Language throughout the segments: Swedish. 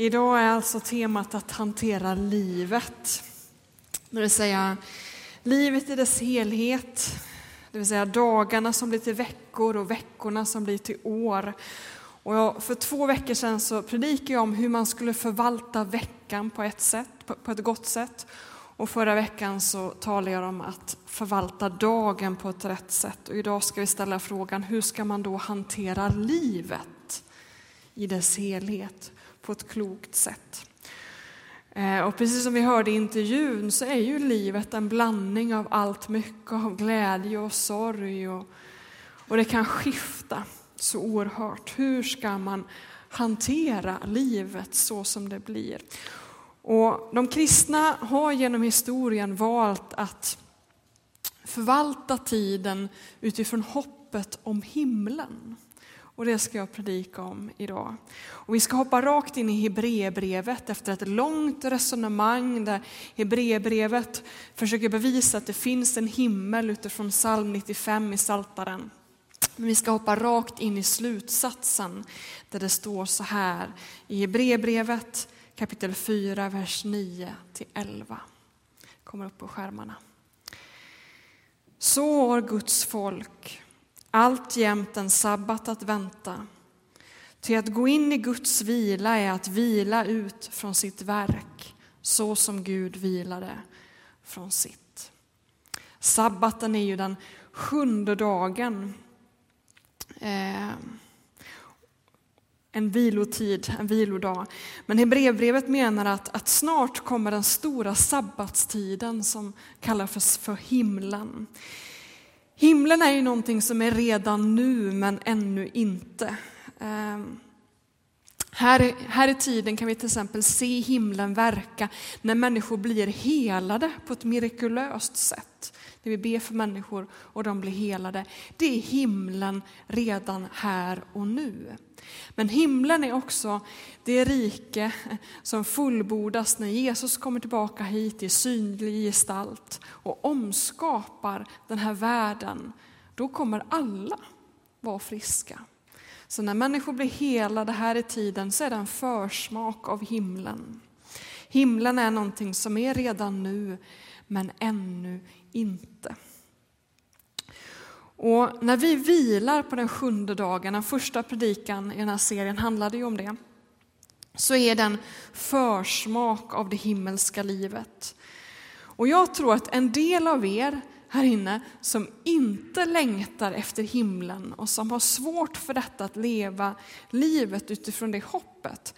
Idag är alltså temat att hantera livet. Det vill säga livet i dess helhet. Det vill säga dagarna som blir till veckor och veckorna som blir till år. Och jag, för två veckor sedan så predikade jag om hur man skulle förvalta veckan på ett, sätt, på, på ett gott sätt. Och förra veckan så talade jag om att förvalta dagen på ett rätt sätt. Och idag ska vi ställa frågan, hur ska man då hantera livet i dess helhet? På ett klokt sätt. Eh, och precis som vi hörde i intervjun så är ju livet en blandning av allt mycket, av glädje och sorg. Och, och det kan skifta så oerhört. Hur ska man hantera livet så som det blir? Och de kristna har genom historien valt att förvalta tiden utifrån hoppet om himlen. Och det ska jag predika om idag. Och vi ska hoppa rakt in i Hebreerbrevet efter ett långt resonemang där Hebreerbrevet försöker bevisa att det finns en himmel utifrån psalm 95 i Saltaren. Men vi ska hoppa rakt in i slutsatsen där det står så här i Hebreerbrevet kapitel 4, vers 9 till 11. Kommer upp på skärmarna. Så har Guds folk alltjämt en sabbat att vänta. Ty att gå in i Guds vila är att vila ut från sitt verk, så som Gud vilade från sitt. Sabbaten är ju den sjunde dagen. Eh, en vilotid, en vilodag. Men Hebreerbrevet menar att, att snart kommer den stora sabbatstiden som kallas för, för himlen. Himlen är ju någonting som är redan nu men ännu inte. Ehm, här, här i tiden kan vi till exempel se himlen verka när människor blir helade på ett mirakulöst sätt. När vi ber för människor och de blir helade. Det är himlen redan här och nu. Men himlen är också det rike som fullbordas när Jesus kommer tillbaka hit i synlig gestalt och omskapar den här världen. Då kommer alla vara friska. Så när människor blir helade här i tiden så är det en försmak av himlen. Himlen är någonting som är redan nu, men ännu inte. Och när vi vilar på den sjunde dagen, den första predikan i den här serien handlade ju om det, så är den försmak av det himmelska livet. Och jag tror att en del av er här inne som inte längtar efter himlen och som har svårt för detta att leva livet utifrån det hoppet,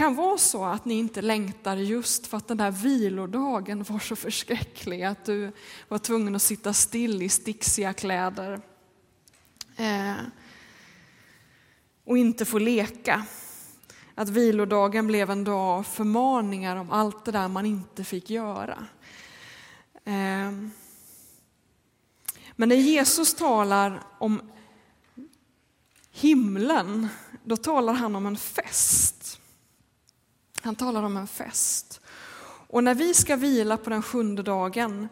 kan vara så att ni inte längtar just för att den där vilodagen var så förskräcklig att du var tvungen att sitta still i sticksiga kläder eh, och inte få leka. Att vilodagen blev en dag av förmaningar om allt det där man inte fick göra. Eh, men när Jesus talar om himlen, då talar han om en fest. Han talar om en fest. Och när vi ska vila på den sjunde dagen,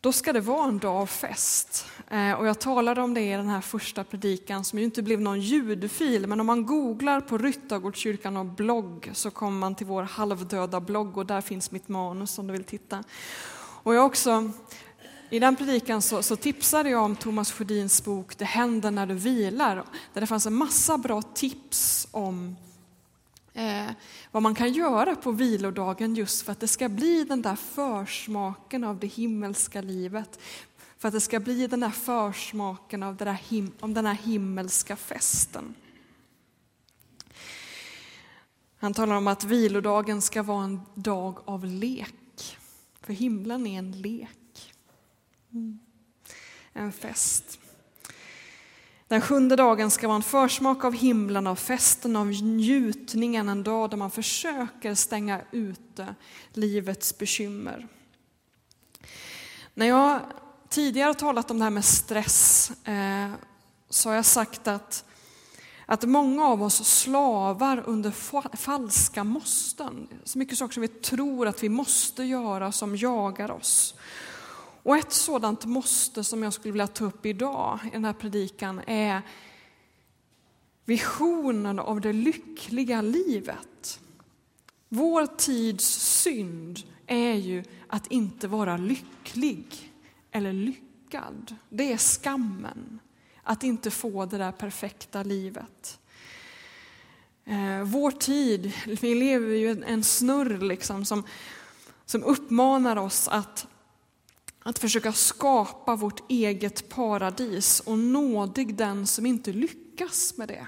då ska det vara en dag av fest. Eh, och jag talade om det i den här första predikan som ju inte blev någon ljudfil, men om man googlar på Ryttargårdskyrkan och blogg så kommer man till vår halvdöda blogg och där finns mitt manus om du vill titta. Och jag också, I den predikan så, så tipsade jag om Thomas Sjödins bok Det händer när du vilar, där det fanns en massa bra tips om eh, vad man kan göra på vilodagen just för att det ska bli den där försmaken av det himmelska livet. För att det ska bli den där försmaken av, den där him om den här himmelska festen. Han talar om att vilodagen ska vara en dag av lek. För himlen är en lek. Mm. En fest. Den sjunde dagen ska vara en försmak av himlen, av festen, av njutningen, en dag där man försöker stänga ute livets bekymmer. När jag tidigare har talat om det här med stress eh, så har jag sagt att, att många av oss slavar under falska måsten. Så mycket saker som vi tror att vi måste göra som jagar oss. Och ett sådant måste som jag skulle vilja ta upp idag i den här predikan är visionen av det lyckliga livet. Vår tids synd är ju att inte vara lycklig eller lyckad. Det är skammen, att inte få det där perfekta livet. Eh, vår tid, vi lever ju i en snurr liksom som, som uppmanar oss att, att försöka skapa vårt eget paradis och nådig den som inte lyckas med det.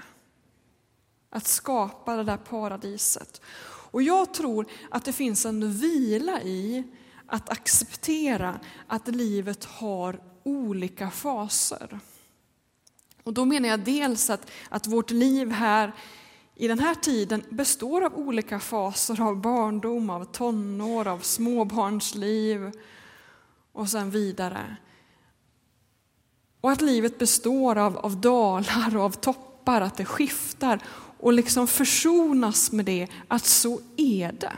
Att skapa det där paradiset. Och jag tror att det finns en vila i att acceptera att livet har olika faser. Och då menar jag dels att, att vårt liv här i den här tiden består av olika faser av barndom, av tonår, av småbarnsliv och sen vidare. Och att livet består av, av dalar och av toppar, att det skiftar och liksom försonas med det, att så är det.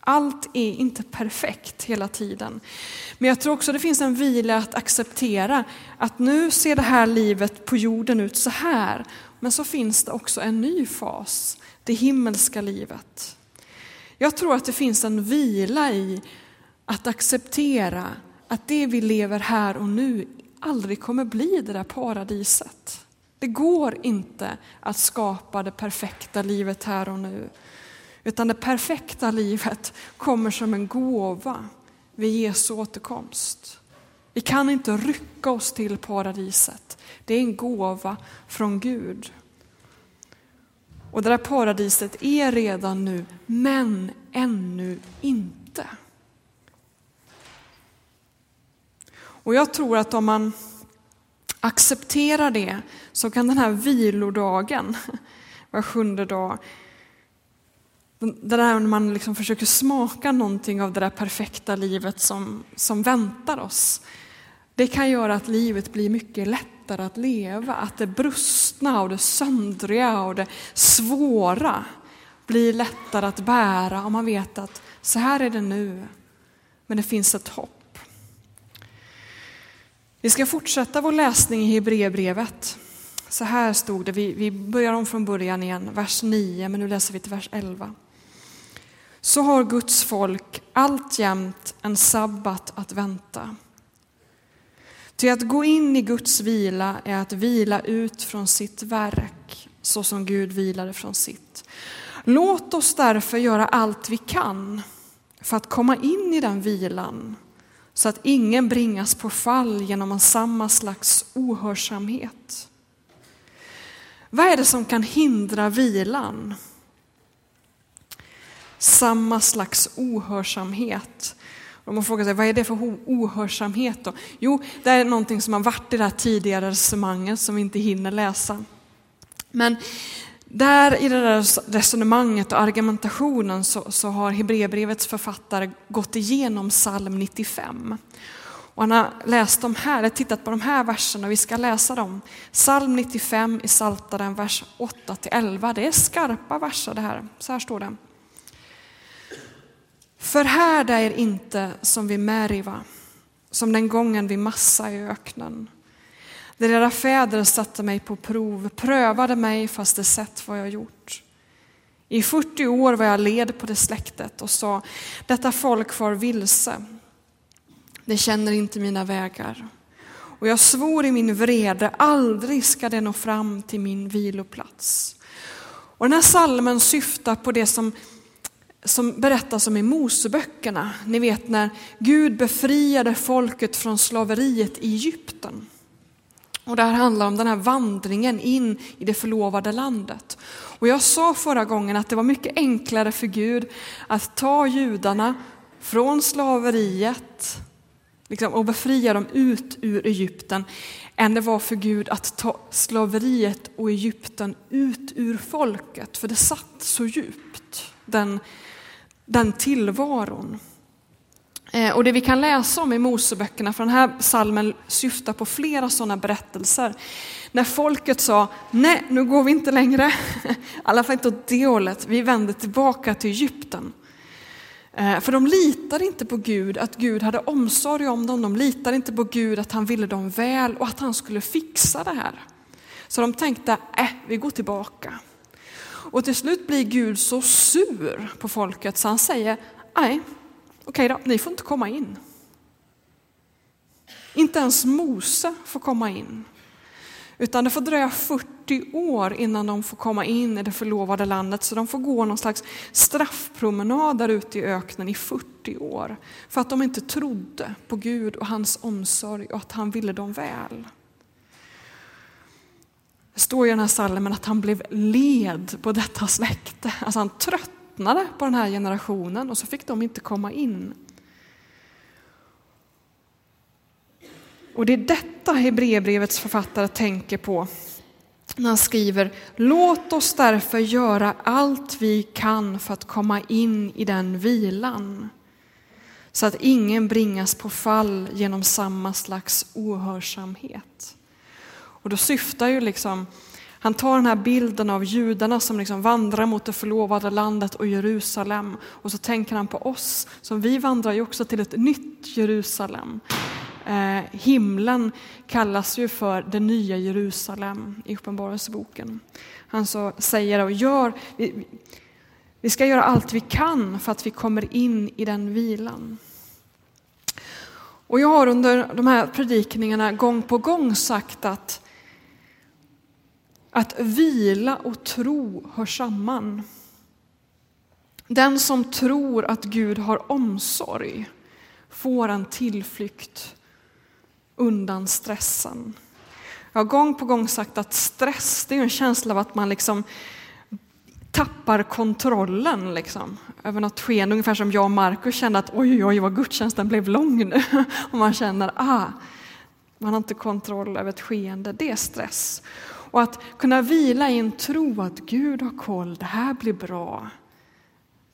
Allt är inte perfekt hela tiden. Men jag tror också det finns en vila att acceptera att nu ser det här livet på jorden ut så här. Men så finns det också en ny fas, det himmelska livet. Jag tror att det finns en vila i att acceptera att det vi lever här och nu aldrig kommer bli det där paradiset. Det går inte att skapa det perfekta livet här och nu. Utan det perfekta livet kommer som en gåva vid Jesu återkomst. Vi kan inte rycka oss till paradiset. Det är en gåva från Gud. Och det där paradiset är redan nu, men ännu inte. Och jag tror att om man accepterar det så kan den här vilodagen, var sjunde dag, det där när man liksom försöker smaka någonting av det där perfekta livet som, som väntar oss. Det kan göra att livet blir mycket lättare att leva, att det brustna och det söndriga och det svåra blir lättare att bära om man vet att så här är det nu, men det finns ett hopp. Vi ska fortsätta vår läsning i Hebreerbrevet. Så här stod det, vi, vi börjar om från början igen, vers 9, men nu läser vi till vers 11 så har Guds folk alltjämt en sabbat att vänta. Ty att gå in i Guds vila är att vila ut från sitt verk, så som Gud vilade från sitt. Låt oss därför göra allt vi kan för att komma in i den vilan, så att ingen bringas på fall genom samma slags ohörsamhet. Vad är det som kan hindra vilan? samma slags ohörsamhet. Och man frågar sig, vad är det för ohörsamhet då? Jo, det är någonting som har varit i det här tidigare resonemanget som vi inte hinner läsa. Men där i det där resonemanget och argumentationen så, så har Hebreerbrevets författare gått igenom psalm 95. Och han har läst de här, tittat på de här verserna och vi ska läsa dem. Psalm 95 i Saltaren, vers 8-11. Det är skarpa verser det här. Så här står det. Förhärda er inte som vid Meriva, som den gången vid Massa i öknen. Där era fäder satte mig på prov, prövade mig fast de sett vad jag gjort. I 40 år var jag led på det släktet och sa, detta folk far vilse. Det känner inte mina vägar. Och jag svor i min vrede, aldrig ska det nå fram till min viloplats. Och den här salmen syftar på det som som berättas om i Moseböckerna. Ni vet när Gud befriade folket från slaveriet i Egypten. Och det här handlar om den här vandringen in i det förlovade landet. Och jag sa förra gången att det var mycket enklare för Gud att ta judarna från slaveriet liksom, och befria dem ut ur Egypten än det var för Gud att ta slaveriet och Egypten ut ur folket. För det satt så djupt, den den tillvaron. Eh, och det vi kan läsa om i Moseböckerna, för den här salmen syftar på flera sådana berättelser. När folket sa, nej nu går vi inte längre, i alla fall inte åt det hållet, vi vänder tillbaka till Egypten. Eh, för de litade inte på Gud, att Gud hade omsorg om dem, de litade inte på Gud att han ville dem väl och att han skulle fixa det här. Så de tänkte, äh, vi går tillbaka. Och till slut blir Gud så sur på folket så han säger, nej, okej då, ni får inte komma in. Inte ens Mose får komma in. Utan det får dröja 40 år innan de får komma in i det förlovade landet. Så de får gå någon slags straffpromenad där ute i öknen i 40 år. För att de inte trodde på Gud och hans omsorg och att han ville dem väl. Det står i den här salmen att han blev led på detta släkte. Alltså han tröttnade på den här generationen och så fick de inte komma in. Och det är detta Hebreerbrevets författare tänker på när han skriver Låt oss därför göra allt vi kan för att komma in i den vilan så att ingen bringas på fall genom samma slags ohörsamhet. Och då syftar ju liksom, han tar den här bilden av judarna som liksom vandrar mot det förlovade landet och Jerusalem och så tänker han på oss, som vi vandrar ju också till ett nytt Jerusalem. Eh, himlen kallas ju för det nya Jerusalem i Uppenbarelseboken. Han så säger och gör, vi, vi ska göra allt vi kan för att vi kommer in i den vilan. Och jag har under de här predikningarna gång på gång sagt att, att vila och tro hör samman. Den som tror att Gud har omsorg får en tillflykt undan stressen. Jag har gång på gång sagt att stress det är en känsla av att man liksom tappar kontrollen liksom, över något skeende. Ungefär som jag och Markus kände att oj, oj, vad gudstjänsten blev lång nu. Och man känner ah, man har inte kontroll över ett skeende. Det är stress. Och att kunna vila i en tro att Gud har koll, det här blir bra.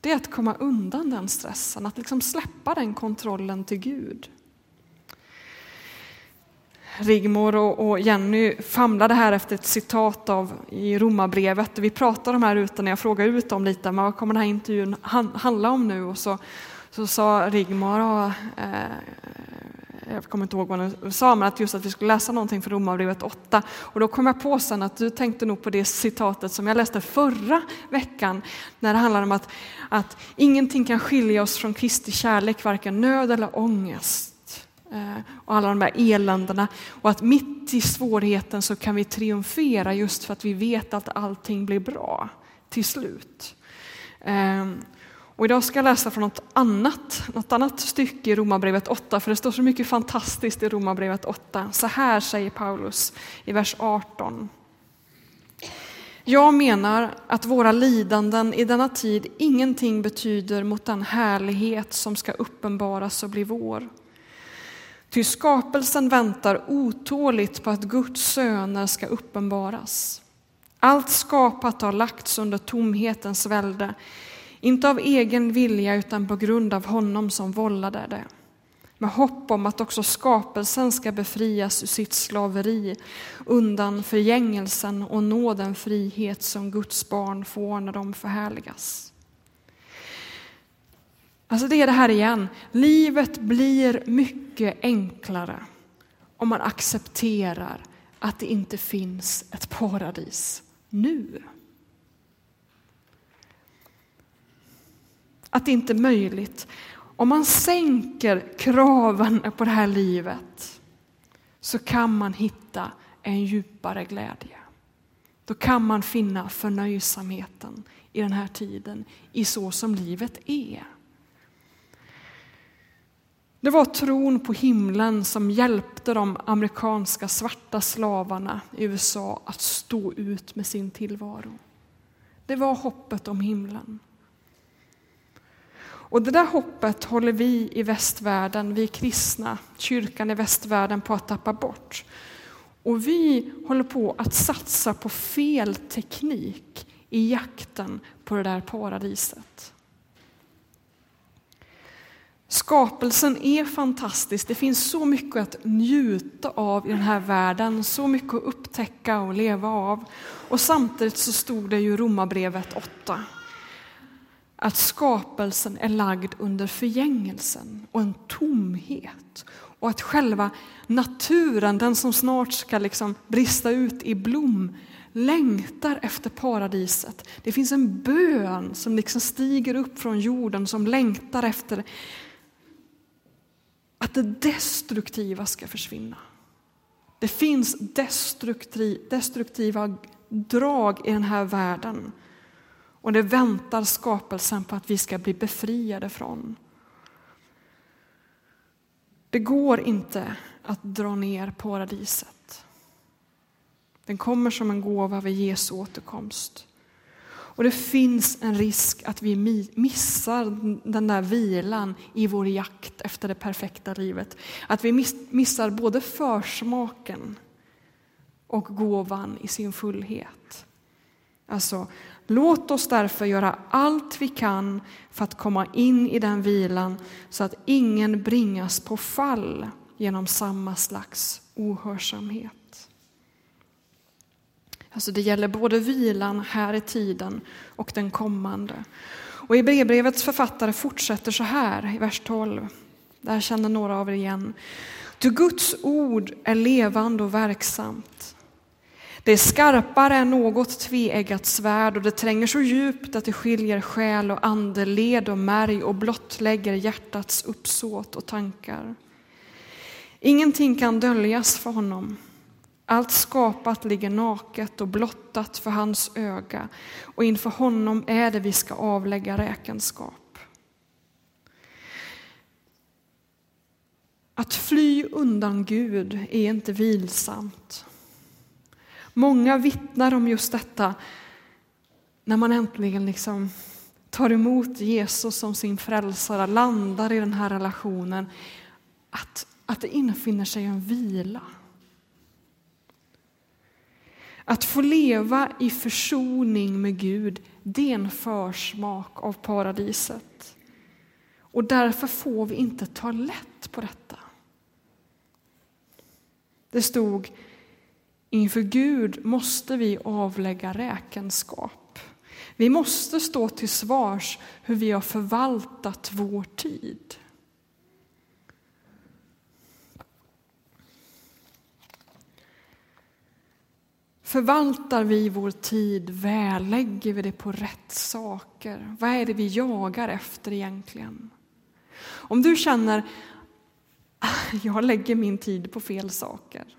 Det är att komma undan den stressen, att liksom släppa den kontrollen till Gud. Rigmor och, Jenny famlade här efter ett citat av i Romarbrevet. Vi pratade om här ute när jag frågade ut dem lite, men vad kommer den här intervjun handla om nu? Och så, så sa Rigmor, eh, jag kommer inte ihåg vad han sa, men att just att vi skulle läsa någonting från Romarbrevet 8. Och då kom jag på sen att du tänkte nog på det citatet som jag läste förra veckan, när det handlar om att, att ingenting kan skilja oss från Kristi kärlek, varken nöd eller ångest eh, och alla de här eländena. Och att mitt i svårigheten så kan vi triumfera just för att vi vet att allting blir bra till slut. Ehm, och idag ska jag läsa från något annat, något annat stycke i Romarbrevet 8, för det står så mycket fantastiskt i Romarbrevet 8. Så här säger Paulus i vers 18. Jag menar att våra lidanden i denna tid ingenting betyder mot den härlighet som ska uppenbaras och bli vår. Ty skapelsen väntar otåligt på att Guds söner ska uppenbaras. Allt skapat har lagts under tomhetens välde, inte av egen vilja utan på grund av honom som vållade det. Med hopp om att också skapelsen ska befrias ur sitt slaveri undan förgängelsen och nå den frihet som Guds barn får när de förhärligas. Alltså det är det här igen. Livet blir mycket enklare om man accepterar att det inte finns ett paradis nu. Att det inte är möjligt. Om man sänker kraven på det här livet så kan man hitta en djupare glädje. Då kan man finna förnöjsamheten i den här tiden, i så som livet är. Det var tron på himlen som hjälpte de amerikanska svarta slavarna i USA att stå ut med sin tillvaro. Det var hoppet om himlen. Och det där hoppet håller vi i västvärlden, vi kristna, kyrkan i västvärlden på att tappa bort. Och vi håller på att satsa på fel teknik i jakten på det där paradiset. Skapelsen är fantastisk. Det finns så mycket att njuta av i den här världen, så mycket att upptäcka och leva av. Och samtidigt så stod det ju Romarbrevet 8 att skapelsen är lagd under förgängelsen och en tomhet Och att själva naturen, den som snart ska liksom brista ut i blom, längtar efter paradiset. Det finns en bön som liksom stiger upp från jorden som längtar efter att det destruktiva ska försvinna. Det finns destruktiva drag i den här världen och det väntar skapelsen på att vi ska bli befriade från. Det går inte att dra ner paradiset. Den kommer som en gåva vid Jesu återkomst. Och det finns en risk att vi missar den där vilan i vår jakt efter det perfekta livet. Att vi missar både försmaken och gåvan i sin fullhet. Alltså, låt oss därför göra allt vi kan för att komma in i den vilan så att ingen bringas på fall genom samma slags ohörsamhet. Alltså det gäller både vilan här i tiden och den kommande. Och i brevbrevets författare fortsätter så här i vers 12. Där känner några av er igen. Du Guds ord är levande och verksamt. Det är skarpare än något tveeggat svärd och det tränger så djupt att det skiljer själ och ande, led och märg och blottlägger hjärtats uppsåt och tankar. Ingenting kan döljas för honom. Allt skapat ligger naket och blottat för hans öga och inför honom är det vi ska avlägga räkenskap. Att fly undan Gud är inte vilsamt. Många vittnar om just detta när man äntligen liksom tar emot Jesus som sin frälsare, landar i den här relationen, att, att det infinner sig en vila. Att få leva i försoning med Gud, det är en försmak av paradiset. Och därför får vi inte ta lätt på detta. Det stod inför Gud måste vi avlägga räkenskap. Vi måste stå till svars hur vi har förvaltat vår tid. Förvaltar vi vår tid väl? Lägger vi det på rätt saker? Vad är det vi jagar efter egentligen? Om du känner att jag lägger min tid på fel saker.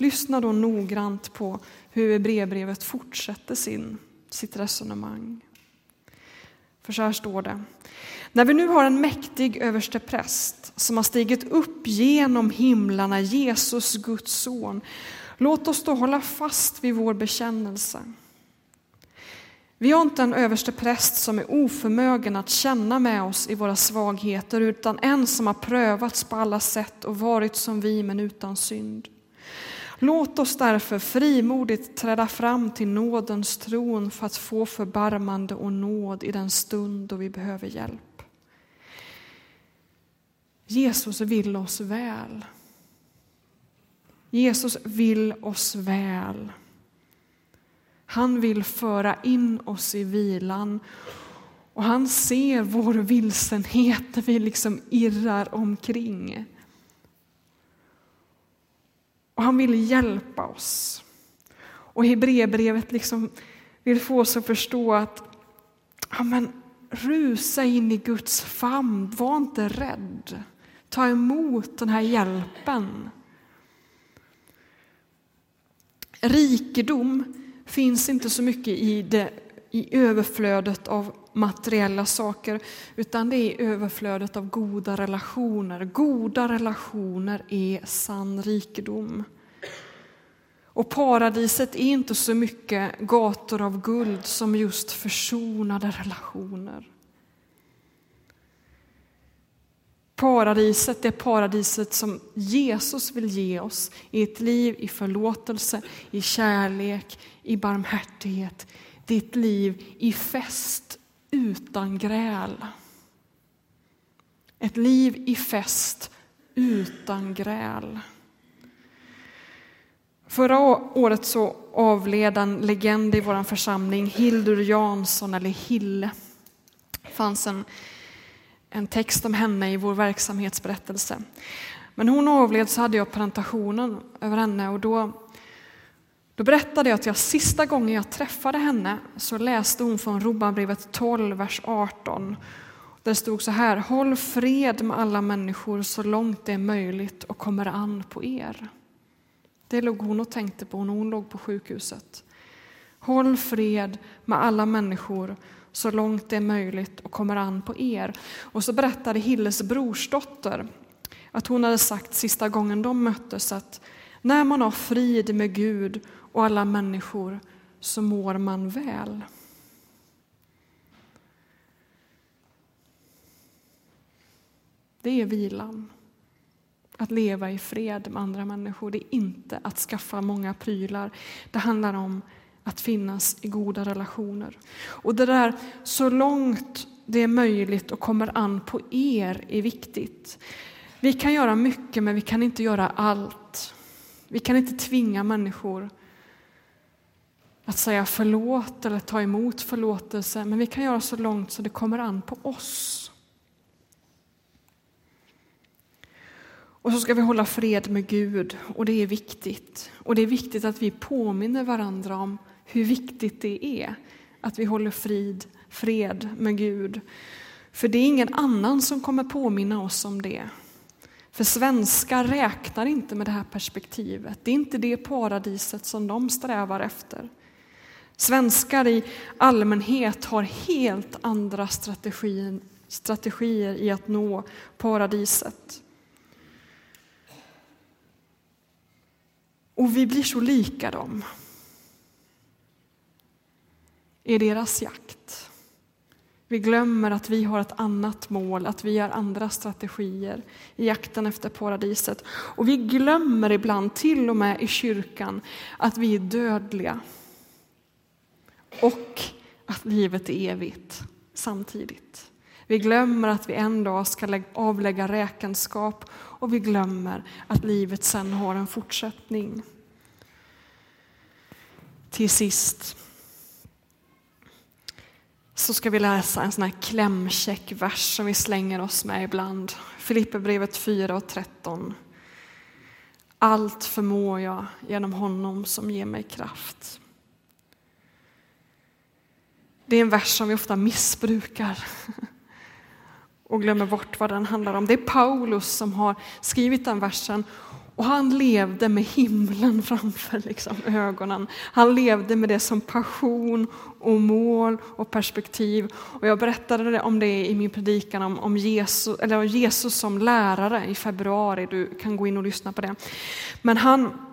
Lyssna då noggrant på hur brevbrevet fortsätter sin, sitt resonemang. För så här står det. När vi nu har en mäktig överstepräst som har stigit upp genom himlarna, Jesus, Guds son, Låt oss då hålla fast vid vår bekännelse. Vi har inte en överstepräst som är oförmögen att känna med oss i våra svagheter utan en som har prövats på alla sätt och varit som vi men utan synd. Låt oss därför frimodigt träda fram till nådens tron för att få förbarmande och nåd i den stund då vi behöver hjälp. Jesus vill oss väl. Jesus vill oss väl. Han vill föra in oss i vilan och han ser vår vilsenhet när vi liksom irrar omkring. Och han vill hjälpa oss. Och Hebreerbrevet liksom vill få oss att förstå att ja, men, rusa in i Guds famn, var inte rädd. Ta emot den här hjälpen. Rikedom finns inte så mycket i, det, i överflödet av materiella saker, utan det är överflödet av goda relationer. Goda relationer är sann rikedom. Och paradiset är inte så mycket gator av guld som just försonade relationer. Paradiset, det paradiset som Jesus vill ge oss i ett liv i förlåtelse, i kärlek, i barmhärtighet. Det är ett liv i fest utan gräl. Ett liv i fest utan gräl. Förra året så avled en legend i vår församling, Hildur Jansson, eller Hille. Det fanns en en text om henne i vår verksamhetsberättelse. Men hon avled så hade jag presentationen över henne och då, då berättade jag att jag sista gången jag träffade henne så läste hon från Romarbrevet 12, vers 18. Där stod så här, håll fred med alla människor så långt det är möjligt och kommer an på er. Det låg hon och tänkte på när hon låg på sjukhuset. Håll fred med alla människor så långt det är möjligt och kommer an på er. Och så berättade Hilles brorsdotter att hon hade sagt sista gången de möttes att när man har frid med Gud och alla människor så mår man väl. Det är vilan. Att leva i fred med andra människor. Det är inte att skaffa många prylar. Det handlar om att finnas i goda relationer. Och det där så långt det är möjligt och kommer an på er är viktigt. Vi kan göra mycket men vi kan inte göra allt. Vi kan inte tvinga människor att säga förlåt eller ta emot förlåtelse men vi kan göra så långt så det kommer an på oss. Och så ska vi hålla fred med Gud och det är viktigt. Och det är viktigt att vi påminner varandra om hur viktigt det är att vi håller frid, fred med Gud. För det är ingen annan som kommer påminna oss om det. För svenskar räknar inte med det här perspektivet. Det är inte det paradiset som de strävar efter. Svenskar i allmänhet har helt andra strategier, strategier i att nå paradiset. Och vi blir så lika dem i deras jakt. Vi glömmer att vi har ett annat mål, att vi har andra strategier i jakten efter paradiset. Och vi glömmer ibland, till och med i kyrkan, att vi är dödliga. Och att livet är evigt samtidigt. Vi glömmer att vi en dag ska avlägga räkenskap och vi glömmer att livet sen har en fortsättning. Till sist så ska vi läsa en sån här klämkäck vers som vi slänger oss med ibland. Filipperbrevet 4 och 13. Allt förmår jag genom honom som ger mig kraft. Det är en vers som vi ofta missbrukar och glömmer bort vad den handlar om. Det är Paulus som har skrivit den versen och han levde med himlen framför liksom, ögonen. Han levde med det som passion och mål och perspektiv. Och jag berättade om det i min predikan om, om Jesus, eller Jesus som lärare i februari. Du kan gå in och lyssna på det. Men han,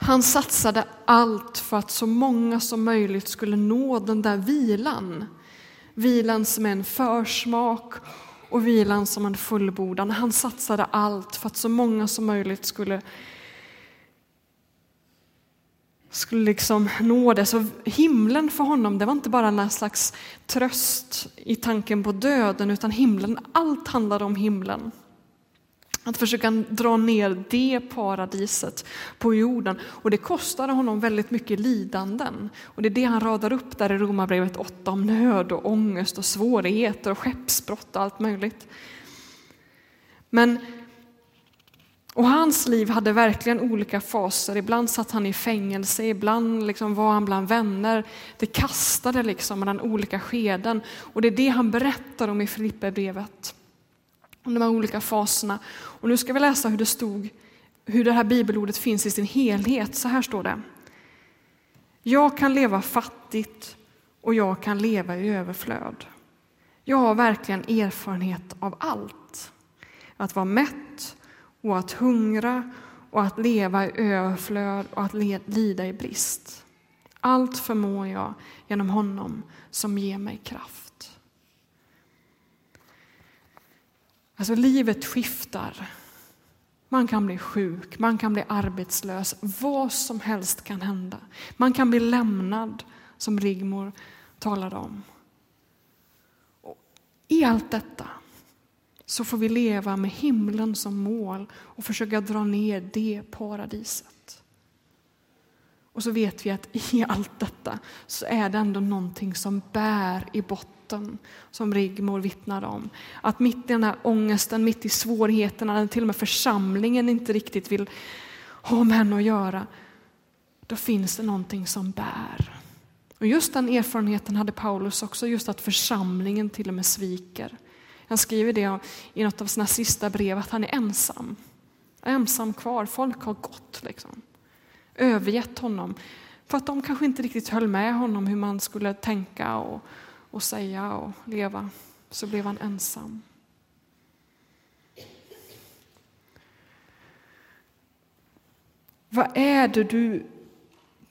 han satsade allt för att så många som möjligt skulle nå den där vilan. Vilan som är en försmak och vilan som en fullbordan. Han satsade allt för att så många som möjligt skulle skulle liksom nå det. Så himlen för honom, det var inte bara en slags tröst i tanken på döden, utan himlen, allt handlade om himlen. Att försöka dra ner det paradiset på jorden. Och det kostade honom väldigt mycket lidanden. Och det är det han radar upp där i Romarbrevet 8 om nöd och ångest och svårigheter och skeppsbrott och allt möjligt. Men och hans liv hade verkligen olika faser. Ibland satt han i fängelse, ibland liksom var han bland vänner. Det kastade liksom mellan olika skeden. Och det är det han berättar om i Filipperbrevet om de här olika faserna. Och nu ska vi läsa hur det stod, hur det här bibelordet finns i sin helhet. Så här står det. Jag kan leva fattigt och jag kan leva i överflöd. Jag har verkligen erfarenhet av allt. Att vara mätt och att hungra och att leva i överflöd och att lida i brist. Allt förmår jag genom honom som ger mig kraft. Alltså livet skiftar. Man kan bli sjuk, man kan bli arbetslös, vad som helst kan hända. Man kan bli lämnad, som Rigmor talade om. Och I allt detta så får vi leva med himlen som mål och försöka dra ner det paradiset. Och så vet vi att i allt detta så är det ändå någonting som bär i botten, som Rigmor vittnade om. Att mitt i den här ångesten, mitt i svårigheterna, när till och med församlingen inte riktigt vill ha med henne att göra, då finns det någonting som bär. Och just den erfarenheten hade Paulus också, just att församlingen till och med sviker. Han skriver det i något av sina sista brev, att han är ensam. Ensam kvar, folk har gått. Liksom. Övergett honom. För att de kanske inte riktigt höll med honom hur man skulle tänka och, och säga och leva. Så blev han ensam. Vad är det du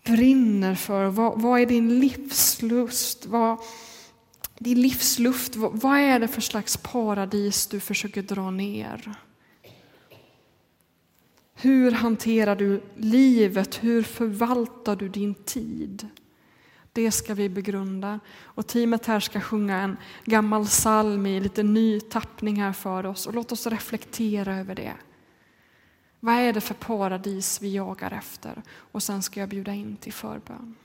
brinner för? Vad, vad är din livslust? Vad, din livsluft, vad, vad är det för slags paradis du försöker dra ner? Hur hanterar du livet? Hur förvaltar du din tid? Det ska vi begrunda. Och teamet här ska sjunga en gammal psalm i lite ny tappning här för oss. Och låt oss reflektera över det. Vad är det för paradis vi jagar efter? Och sen ska jag bjuda in till förbön.